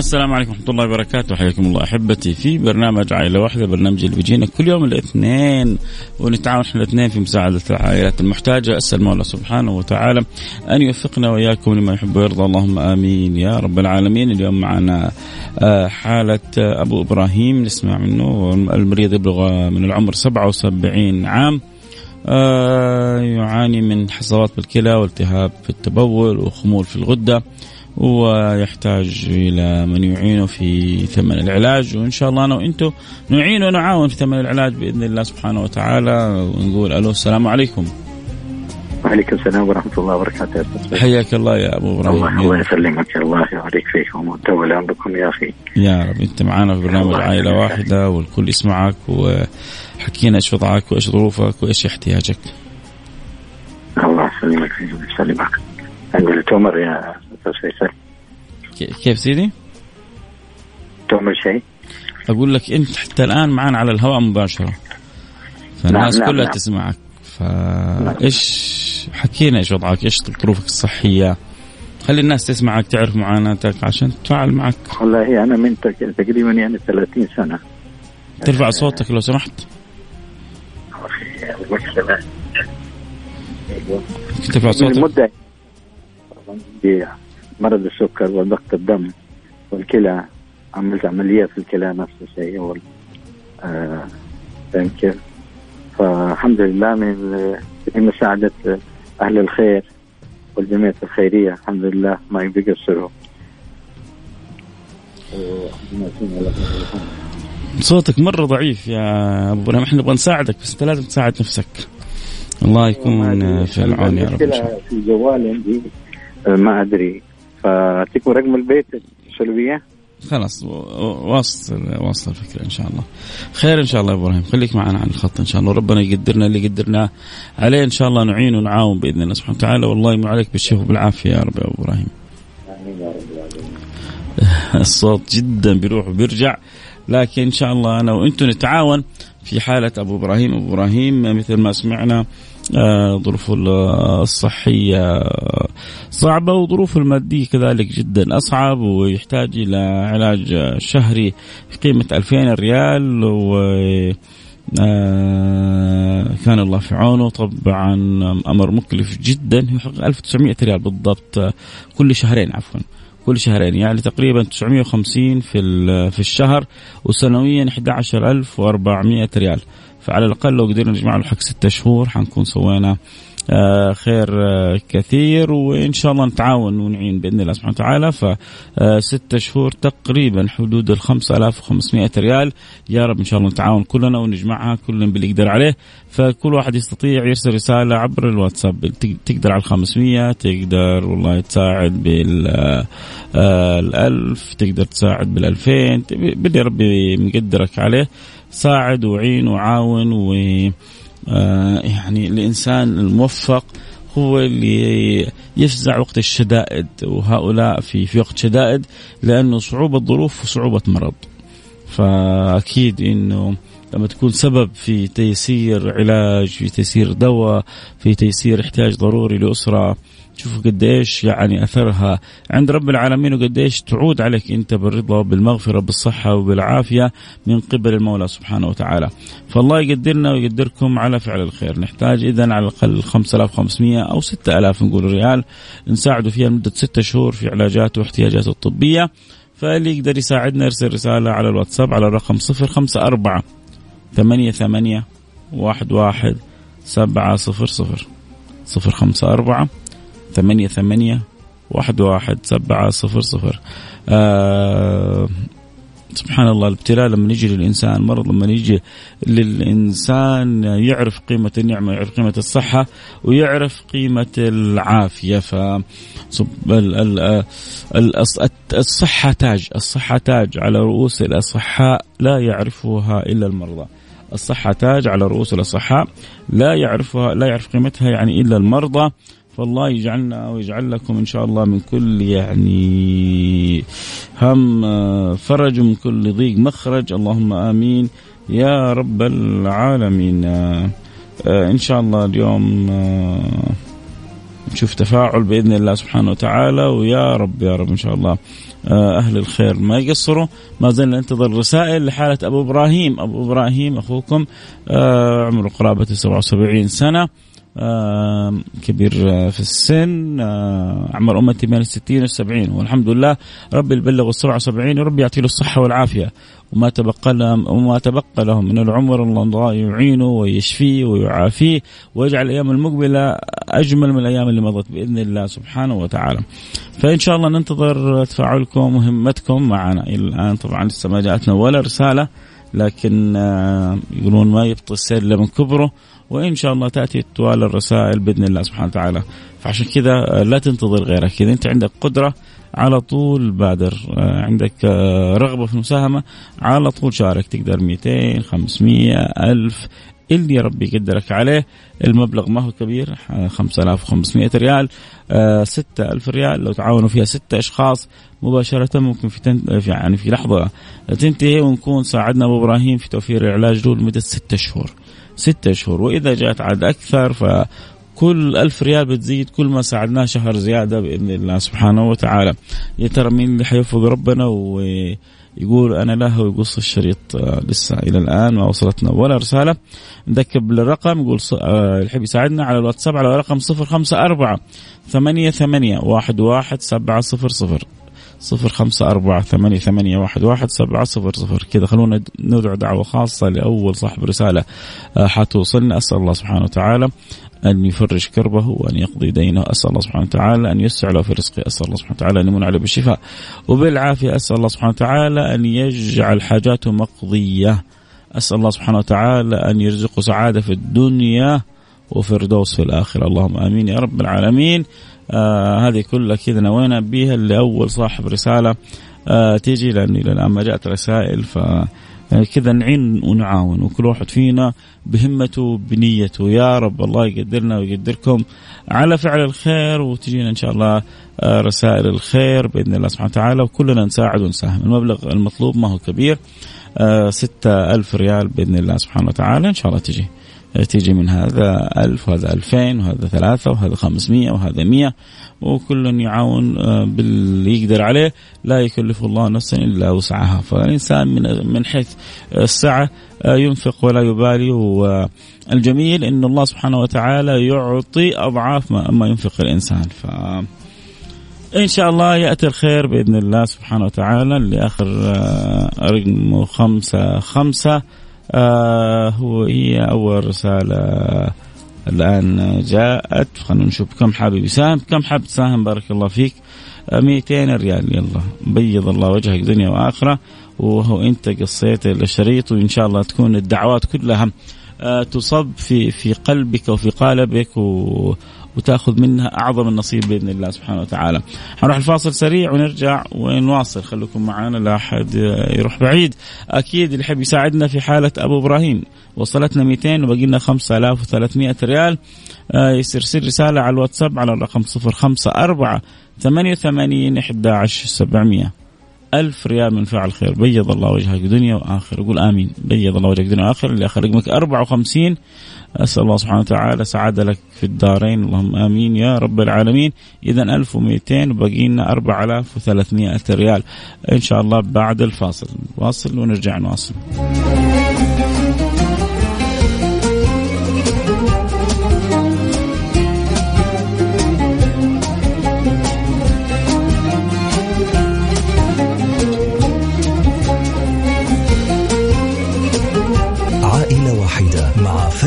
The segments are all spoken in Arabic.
السلام عليكم ورحمة الله وبركاته. حياكم الله أحبتي في برنامج عائلة واحدة برنامج اللي بيجينا كل يوم الاثنين ونتعاون إحنا الاثنين في مساعدة العائلات المحتاجة. أسأل الله سبحانه وتعالى أن يوفقنا وإياكم لما يحب ويرضى. اللهم آمين. يا رب العالمين. اليوم معنا آه، حالة أبو إبراهيم. نسمع منه. المريض يبلغ من العمر 77 عام. آه، يعاني من حصوات بالكلى والتهاب في التبول وخمول في الغدة. ويحتاج إلى من يعينه في ثمن العلاج. وإن شاء الله أنا وأنتم نعين ونعاون في ثمن العلاج بإذن الله سبحانه وتعالى. ونقول ألو السلام عليكم. وعليكم السلام ورحمة الله وبركاته. حياك الله يا أبو إبراهيم. الله الله يسلمك. الله يبارك فيكم. ويطول عمركم يا أخي. يا رب أنت معنا في برنامج عائلة واحدة والكل يسمعك وحكينا إيش وضعك وإيش ظروفك وإيش احتياجك. الله يسلمك يسلمك. عندي تمر يا فيصل كيف سيدي؟ تؤمر شيء؟ أقول لك أنت حتى الآن معنا على الهواء مباشرة. فالناس نعم كلها نعم. تسمعك. فايش حكينا إيش وضعك؟ إيش ظروفك الصحية؟ خلي الناس تسمعك تعرف معاناتك عشان تتفاعل معك. والله أنا من تق- تقريبا يعني 30 سنة. ترفع صوتك لو سمحت. ترفع صوتك. المدة مرض السكر وضغط الدم والكلى عملت عملية في الكلى نفس الشيء وال آه، فاهم كيف؟ فالحمد لله من بمساعدة أهل الخير والجمعية الخيرية الحمد لله ما بيقصروا صوتك مرة ضعيف يا أبو إبراهيم إحنا نبغى نساعدك بس أنت لازم تساعد نفسك. الله يكون في العون يا رب في الجوال عندي. آه، ما أدري. فتكون رقم البيت بيه؟ خلاص واصل واصل الفكرة إن شاء الله. خير إن شاء الله يا إبراهيم. خليك معنا على الخط إن شاء الله. ربنا يقدرنا اللي قدرناه عليه. إن شاء الله نعين ونعاون بإذن الله سبحانه وتعالى. والله يمن عليك بالشفاء وبالعافيه يا رب يا إبراهيم. الصوت جدا بيروح وبيرجع. لكن إن شاء الله أنا وأنتم نتعاون في حالة أبو إبراهيم. أبو إبراهيم مثل ما سمعنا ظروفه الصحية. صعبة وظروفه المادية كذلك جدا. أصعب ويحتاج إلى علاج شهري بقيمة 2000 ريال و آه، كان الله في عونه. طبعا أمر مكلف جدا. يحقق 1900 ريال بالضبط آه، كل شهرين عفوا كل شهرين. يعني تقريبا 950 في في الشهر وسنويا 11400 ريال. فعلى الأقل لو قدرنا نجمع له حق ستة شهور حنكون سوينا آه، خير آه، كثير وإن شاء الله نتعاون ونعين بإذن الله سبحانه وتعالى. فستة شهور تقريبا حدود ال 5500 ريال. يا رب إن شاء الله نتعاون كلنا ونجمعها كلنا باللي يقدر عليه. فكل واحد يستطيع يرسل رسالة عبر الواتساب. تق- تقدر على ال 500 تقدر والله تساعد بال آه، آه، الألف تقدر تساعد بال 2000 بدي ربي مقدرك عليه. ساعد وعين وعاون و آه، يعني الإنسان الموفق هو اللي يفزع وقت الشدائد وهؤلاء في في وقت شدائد لأنه صعوبة ظروف وصعوبة مرض. فأكيد إنه لما تكون سبب في تيسير علاج في تيسير دواء في تيسير احتياج ضروري لأسرة شوفوا قديش يعني أثرها عند رب العالمين وقديش تعود عليك أنت بالرضا وبالمغفرة بالصحه وبالعافية من قبل المولى سبحانه وتعالى. فالله يقدرنا ويقدركم على فعل الخير، نحتاج اذا على الأقل 5500 أو 6000 نقول ريال نساعده فيها لمدة ستة شهور في علاجاته واحتياجاته الطبية. فاللي يقدر يساعدنا يرسل رسالة على الواتساب على الرقم 054 ثمانية ثمانية واحد واحد سبعة صفر صفر صفر خمسة أربعة ثمانية ثمانية واحد واحد سبعة صفر صفر. آه سبحان الله الابتلاء لما يجي للإنسان مرض لما يجي للإنسان يعرف قيمة النعمة يعرف قيمة الصحة ويعرف قيمة العافية. ف الصحة تاج الصحة تاج على رؤوس الأصحاء لا يعرفها إلا المرضى. الصحة تاج على رؤوس الأصحاء لا يعرفها لا يعرف قيمتها يعني إلا المرضى. فالله يجعلنا ويجعل لكم إن شاء الله من كل يعني هم فرج من كل ضيق مخرج. اللهم آمين. يا رب العالمين. إن شاء الله اليوم نشوف تفاعل بإذن الله سبحانه وتعالى. ويا رب يا رب إن شاء الله أهل الخير ما يقصروا. ما زلنا ننتظر رسائل لحالة أبو إبراهيم. أبو إبراهيم أخوكم عمره قرابة 77 سنة. كبير في السن أعمار أمتي بين الستين والسبعين والحمد لله ربي يبلغ السبعة وسبعين وربي يعطي له الصحة والعافية. وما تبقى لهم وما تبقى لهم من العمر الله يعينه ويشفيه ويعافيه ويجعل الأيام المقبلة أجمل من الأيام اللي مضت بإذن الله سبحانه وتعالى. فإن شاء الله ننتظر تفاعلكم وهمتكم معنا. إلى الآن طبعا لسه ما جاءتنا ولا رسالة لكن يقولون ما يبطل السير إلا من كبره. وإن شاء الله تأتي طوال الرسائل بإذن الله سبحانه وتعالى. فعشان كذا لا تنتظر غيرك. إذا أنت عندك قدرة على طول بادر. عندك رغبة في المساهمة على طول شارك. تقدر 200 500 1000 اللي ربي يقدرك عليه. المبلغ ما هو كبير. 5500 ريال. 6000 ريال. لو تعاونوا فيها ستة أشخاص مباشرة ممكن في, تن... يعني في لحظة تنتهي ونكون ساعدنا أبو إبراهيم في توفير العلاج له لمدة ستة شهور. ستة شهور وإذا جاءت عاد أكثر ف كل ألف ريال بتزيد كل ما ساعدناه شهر زيادة بإذن الله سبحانه وتعالى. يا ترى مين اللي حيوفق ربنا و يقول أنا له ويقص الشريط لسه إلى الآن ما وصلتنا ولا رسالة. نذكر بالرقم يقول يحب يساعدنا على الواتساب على رقم 054 ثمانية ثمانية واحد واحد سبعة صفر صفر. صفر خمسة أربعة ثمانية ثمانية واحد واحد سبعة صفر صفر. كذا خلونا ندعو دعوة خاصة لأول صاحب رسالة حتوصلنا أسأل الله سبحانه وتعالى أن يفرج كربه وأن يقضي دينه. أسأل الله سبحانه وتعالى أن يسع له في رزقه. أسأل الله سبحانه وتعالى أن يمن عليه بالشفاء. وبالعافية أسأل الله سبحانه وتعالى أن يجعل حاجاته مقضية. أسأل الله سبحانه وتعالى أن يرزقه سعادة في الدنيا وفردوس في الآخرة. اللهم آمين يا رب العالمين. آه هذه كلها كذا نوينا بها لأول صاحب رسالة. آه تيجي لأن إلى الآن ما جاءت رسائل ف كذا نعين ونعاون وكل واحد فينا بهمته بنيته يا رب الله يقدرنا ويقدركم على فعل الخير وتجينا إن شاء الله رسائل الخير بإذن الله سبحانه وتعالى وكلنا نساعد ونساهم. المبلغ المطلوب ما هو كبير ستة ألف ريال بإذن الله سبحانه وتعالى. إن شاء الله تجي. تيجي من هذا ألف وهذا ألفين وهذا ثلاثة وهذا خمسمية وهذا مية وكل يعاون باللي يقدر عليه. لا يكلف الله نفسا إلا وسعها. فالإنسان من من حيث السعة ينفق ولا يبالي. والجميل أن الله سبحانه وتعالى يعطي أضعاف ما ينفق الإنسان. ف إن شاء الله يأتي الخير بإذن الله سبحانه وتعالى. لآخر رقم خمسة خمسة آه هو هي أول رسالة الآن جاءت. خلينا نشوف كم حابب يساهم. كم حابب تساهم؟ بارك الله فيك. 200 ريال. يلا بيض الله وجهك دنيا وآخرة. وهو أنت قصيت الشريط وإن شاء الله تكون الدعوات كلها آه تصب في في قلبك وفي قالبك. و وتاخذ منها اعظم النصيب باذن الله سبحانه وتعالى. حنروح الفاصل سريع ونرجع ونواصل خليكم معنا لا أحد يروح بعيد. أكيد اللي يحب يساعدنا في حالة أبو إبراهيم وصلتنا 200 وباقي لنا 5300 ريال يرسل رسالة على الواتساب على الرقم 054 88 11 700 ألف ريال من فعل خير. بيض الله وجهك دنيا وآخر. قول آمين. بيض الله وجهك دنيا وآخر. اللي آخر رقمك 54 أسأل الله سبحانه وتعالى سعادة لك في الدارين. اللهم آمين يا رب العالمين. إذا 1200 وباقي لنا 4300 ريال. إن شاء الله بعد الفاصل. واصل ونرجع نواصل.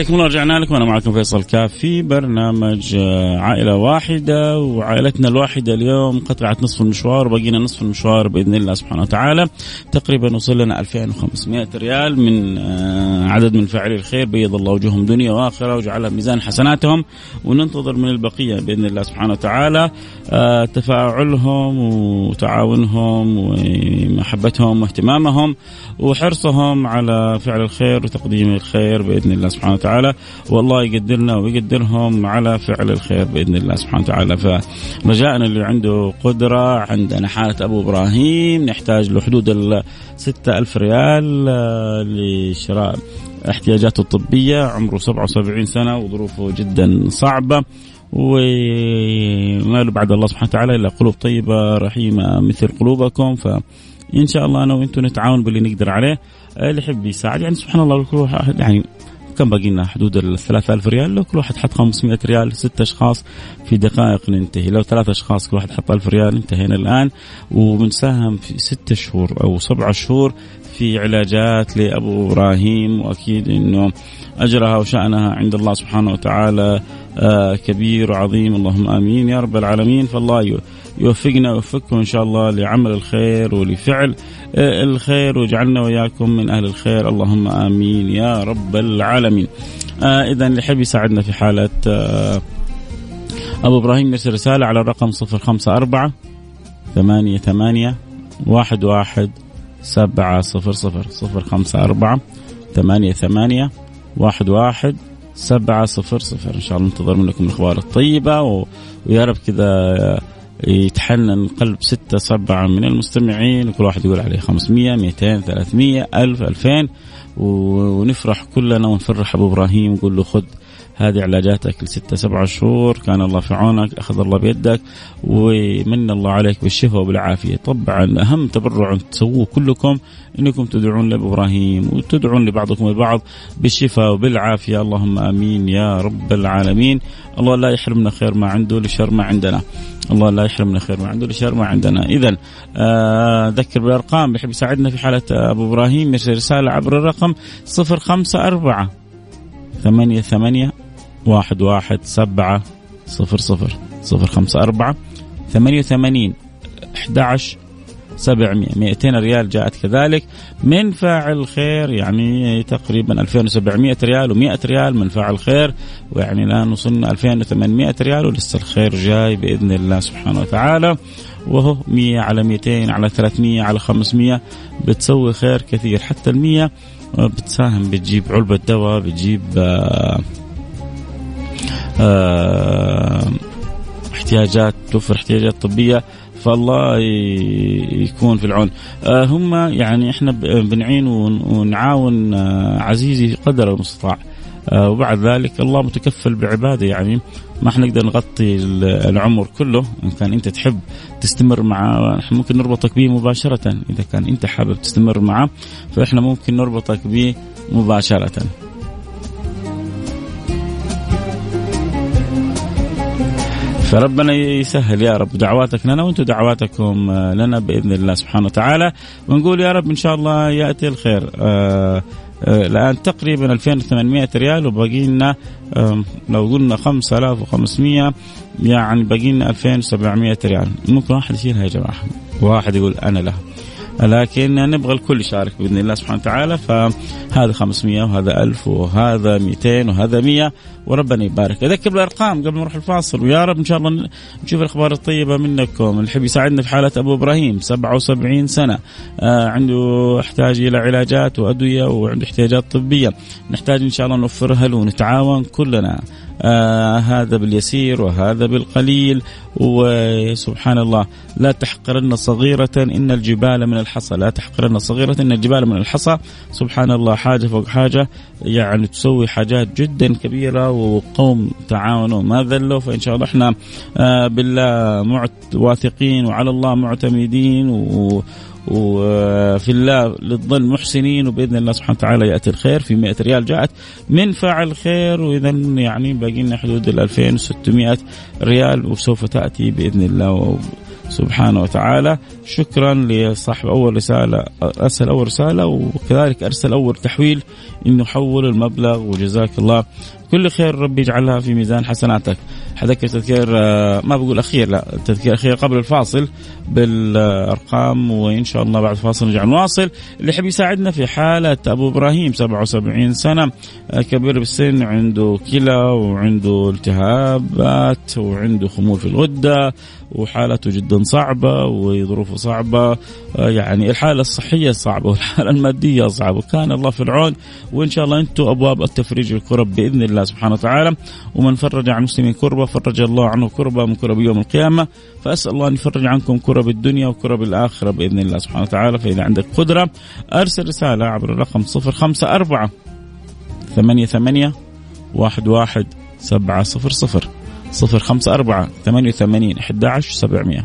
حياكم الله رجعنا لكم. أنا معكم فيصل كاف في برنامج آه، عائلة واحدة وعائلتنا الواحدة اليوم قطعت نصف المشوار وبقينا نصف المشوار بإذن الله سبحانه وتعالى. تقريبا وصل لنا 2500 ريال من آه، عدد من فاعلي الخير بيض الله وجوههم دنيا وآخرة وجعلها ميزان حسناتهم وننتظر من البقية بإذن الله سبحانه وتعالى آه، تفاعلهم وتعاونهم ومحبتهم واهتمامهم وحرصهم على فعل الخير وتقديم الخير بإذن الله سبحانه وتعالى. والله يقدرنا ويقدرهم على فعل الخير بإذن الله سبحانه وتعالى. فرجاءنا اللي عنده قدرة عندنا حالة أبو إبراهيم نحتاج له حدود ال 6000 ريال آه، لشراء احتياجاته الطبية. عمره 77 سنة وظروفه جدا صعبة. وما له بعد الله سبحانه وتعالى إلا قلوب طيبة رحيمة مثل قلوبكم. فإن شاء الله أنا وأنتم نتعاون باللي نقدر عليه. اللي يحب يساعد يعني سبحان الله كل واحد يعني كم باقي لنا؟ حدود ال 3000 ريال. لو كل واحد حط 500 ريال ست أشخاص في دقائق ننتهي. لو ثلاث أشخاص كل واحد حط 1000 ريال انتهينا الآن. وبنساهم في ست شهور أو سبعة شهور في علاجات لأبو إبراهيم. وأكيد إنه أجرها وشأنها عند الله سبحانه وتعالى آه، كبير وعظيم. اللهم آمين يا رب العالمين. فالله يوفقنا ويوفقكم إن شاء الله لعمل الخير ولفعل آه، الخير واجعلنا وإياكم من أهل الخير اللهم آمين يا رب العالمين. آه اذا اللي يحب يساعدنا في حالة آه أبو إبراهيم يرسل رسالة على الرقم 054 ثمانية ثمانية واحد واحد سبعة صفر صفر صفر خمسة أربعة ثمانية ثمانية واحد واحد سبعة صفر صفر إن شاء الله ننتظر منكم الأخبار الطيبة و... ويا رب كذا يتحنن قلب ستة سبعة من المستمعين وكل واحد يقول عليه 500 200 300 1000 2000 ونفرح كلنا ونفرح أبو إبراهيم ونقول له خذ هذه علاجاتك لستة سبعة شهور. كان الله في عونك أخذ الله بيدك ومن الله عليك بالشفاء وبالعافية. طبعا أهم تبرع تسووه كلكم أنكم تدعون لأبو إبراهيم وتدعون لبعضكم البعض بالشفاء وبالعافية. اللهم آمين يا رب العالمين. الله لا يحرمنا خير ما عنده لشر ما عندنا. الله لا يحرمنا خير ما عنده لشر ما عندنا. اذا آه، ذكر بالأرقام بيحب يساعدنا في حالة أبو إبراهيم يرسل رسالة عبر الرقم 054 ثمانية ثمانية واحد واحد سبعة صفر صفر صفر خمسة أربعة ثمانية وثمانين أحد عشر سبعمية مئتين ريال جاءت كذلك من فاعل خير يعني تقريبا 2700 ريال و100 ريال من فاعل خير ويعني الآن وصلنا 2800 ريال ولسه الخير جاي بإذن الله سبحانه وتعالى. وهو 100 على 200 على 300 على 500 بتسوي خير كثير. حتى ال 100 بتساهم بتجيب علبة دواء بتجيب آه احتياجات توفر احتياجات طبية فالله يكون في العون. آه هم يعني إحنا بنعين ونعاون آه عزيزي قدر المستطاع. آه وبعد ذلك الله متكفل بعباده. يعني ما حنقدر نغطي العمر كله إن كان أنت تحب تستمر معه إحنا ممكن نربطك به مباشرة. إذا كان أنت حابب تستمر معه فإحنا ممكن نربطك به مباشرة. فربنا يسهل يا رب دعواتك لنا وأنتم دعواتكم لنا بإذن الله سبحانه وتعالى. ونقول يا رب إن شاء الله يأتي الخير. آه آه الآن تقريبا 2800 ريال وباقي لنا آه لو قلنا 5500 يعني باقي لنا 2700 ريال. ممكن واحد يشيلها يا جماعة؟ واحد يقول أنا له لكن نبغى الكل يشارك بإذن الله سبحانه وتعالى فهذا 500 وهذا 1000 وهذا 200 وهذا 100 وربنا يبارك. أذكر بالأرقام قبل ما نروح الفاصل. ويا رب إن شاء الله نشوف الأخبار الطيبة منكم. اللي يحب يساعدنا في حالة أبو إبراهيم 77 سنة. آه عنده يحتاج إلى علاجات وأدوية وعنده احتياجات طبية. نحتاج إن شاء الله نوفرها له ونتعاون كلنا. آه هذا باليسير وهذا بالقليل. وسبحان الله لا تحقرن صغيرة إن الجبال من الحصى. لا تحقرن صغيرة إن الجبال من الحصى. سبحان الله حاجة فوق حاجة. يعني تسوي حاجات جدا كبيرة وقوم تعاونوا. ما ذلوا فإن شاء الله إحنا آه بالله واثقين وعلى الله معتمدين و وفي الله للظن محسنين وبإذن الله سبحانه وتعالى يأتي الخير في 100 ريال جاءت من فاعل خير. واذا يعني باقي لنا حدود ال 2600 ريال وسوف تأتي بإذن الله سبحانه وتعالى. شكرا لصاحب أول رسالة أرسل أول رسالة وكذلك أرسل أول تحويل إنه حول المبلغ. وجزاك الله كل خير ربي يجعلها في ميزان حسناتك. حذكر تذكير آه، ما بقول أخير لا تذكير أخير قبل الفاصل بالأرقام وإن شاء الله بعد الفاصل نرجع نواصل. اللي يحب يساعدنا في حالة أبو إبراهيم 77 سنة آه، كبير بالسن عنده كلى وعنده التهابات وعنده خمول في الغدة وحالته جدا صعبة وظروفه صعبة آه، يعني الحالة الصحية صعبة والحالة المادية صعبة. كان الله في العون وإن شاء الله أنتم أبواب التفريج الكرب بإذن الله. سبحانه وتعالى. ومن فرج عن المسلمين كربة فرج الله عنه كربة من كرب يوم القيامة. فأسأل الله أن يفرج عنكم كرب الدنيا وكرب الآخرة بإذن الله سبحانه وتعالى. فإذا عندك قدرة أرسل رسالة عبر الرقم 054 ثمانية ثمانية واحد واحد سبعة صفر صفر. صفر خمسة أربعة ثمانية وثمانين أحد عشر سبعمية.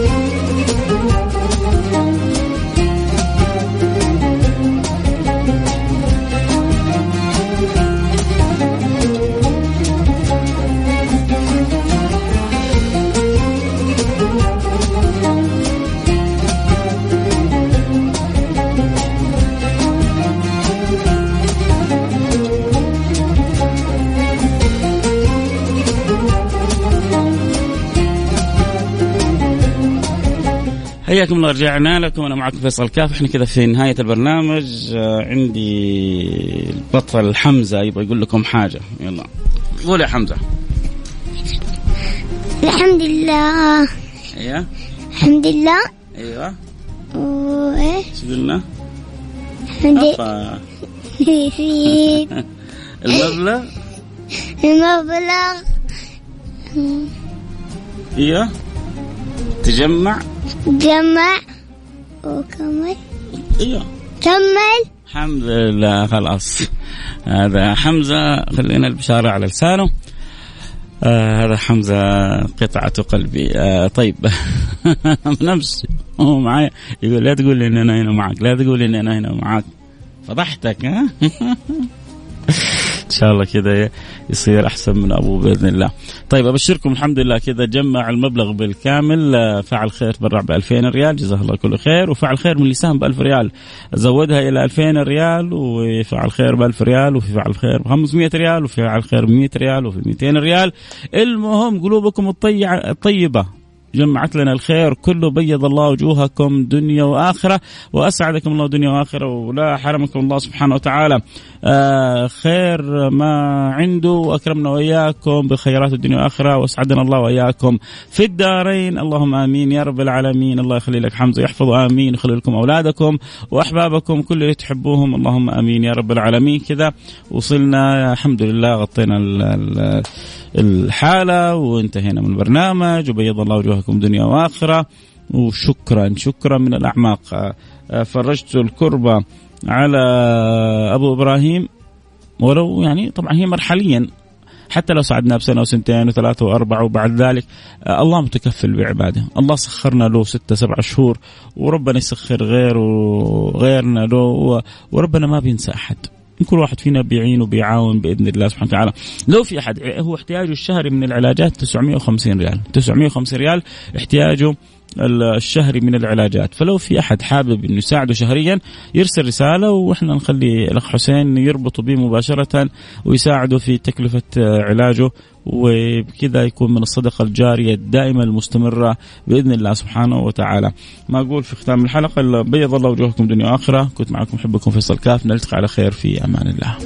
حياكم الله رجعنا لكم. أنا معكم فيصل كاف. إحنا كذا في نهاية البرنامج. آه، عندي البطل حمزة يبغى يقول لكم حاجة. يلا. قول يا حمزة. الحمد لله. أيوه. الحمد لله. أيوه. وإيه؟ إيش قلنا؟ الحمد. لله. المبلغ؟ المبلغ. أيوه. تجمع. جمع. وكمل. أيوه. كمل. الحمد لله خلاص. هذا حمزة خلينا البشارة على لسانه. آه هذا حمزة قطعة قلبي. آه طيب. نفسي هو معايا. يقول لا تقول لي ان أنا هنا معك لا تقول لي ان أنا هنا معك فضحتك ها؟ شاء الله كذا يصير أحسن من أبوه بإذن الله. طيب أبشركم الحمد لله كذا جمع المبلغ بالكامل آه، فعل خير تبرع ب 2000 ريال جزاه الله كل خير وفعل خير من لسان ب 1000 ريال. زودها إلى 2000 ريال وفعل خير ب 1000 ريال وفي فعل خير ب 500 ريال وفي فعل خير ب 100 ريال وفي 200 ريال. المهم قلوبكم الطيبه جمعت لنا الخير كله بيض الله وجوهكم دنيا وآخرة وأسعدكم الله دنيا وآخرة ولا حرمكم الله سبحانه وتعالى. آه خير ما عنده وأكرمنا وإياكم بخيرات الدنيا والاخره وأسعدنا الله وإياكم في الدارين. اللهم آمين يا رب العالمين. الله يخلي لك حمزة يحفظ آمين. يخلي لكم أولادكم وأحبابكم كل اللي تحبوهم. اللهم آمين يا رب العالمين. كذا وصلنا الحمد لله غطينا ال ال الحالة وانتهينا من البرنامج وبيض الله وجوهكم دنيا وآخرة وشكرا شكرا من الأعماق. آه، فرجت الكربة على أبو إبراهيم ولو يعني طبعا هي مرحليا حتى لو ساعدناه بسنة وسنتين وثلاثة وأربعة وبعد ذلك آه، الله متكفل بعباده. الله سخرنا له ستة سبعة شهور وربنا يسخر غيره غيرنا له وربنا ما بينسى أحد. كل واحد فينا بيعين وبيعاون بإذن الله سبحانه وتعالى. لو في أحد هو احتياجه الشهري من العلاجات 950 ريال. 950 ريال احتياجه الشهري من العلاجات. فلو في أحد حابب إنه يساعده شهريا يرسل رسالة وإحنا نخلي الأخ حسين يربطه به مباشرة ويساعده في تكلفة علاجه. وبكذا يكون من الصدقة الجارية الدائمة المستمرة بإذن الله سبحانه وتعالى. ما أقول في ختام الحلقة بيض الله وجوهكم دنيا وآخرة. كنت معكم حبكم فيصل كاف. نلتقي على خير في أمان الله.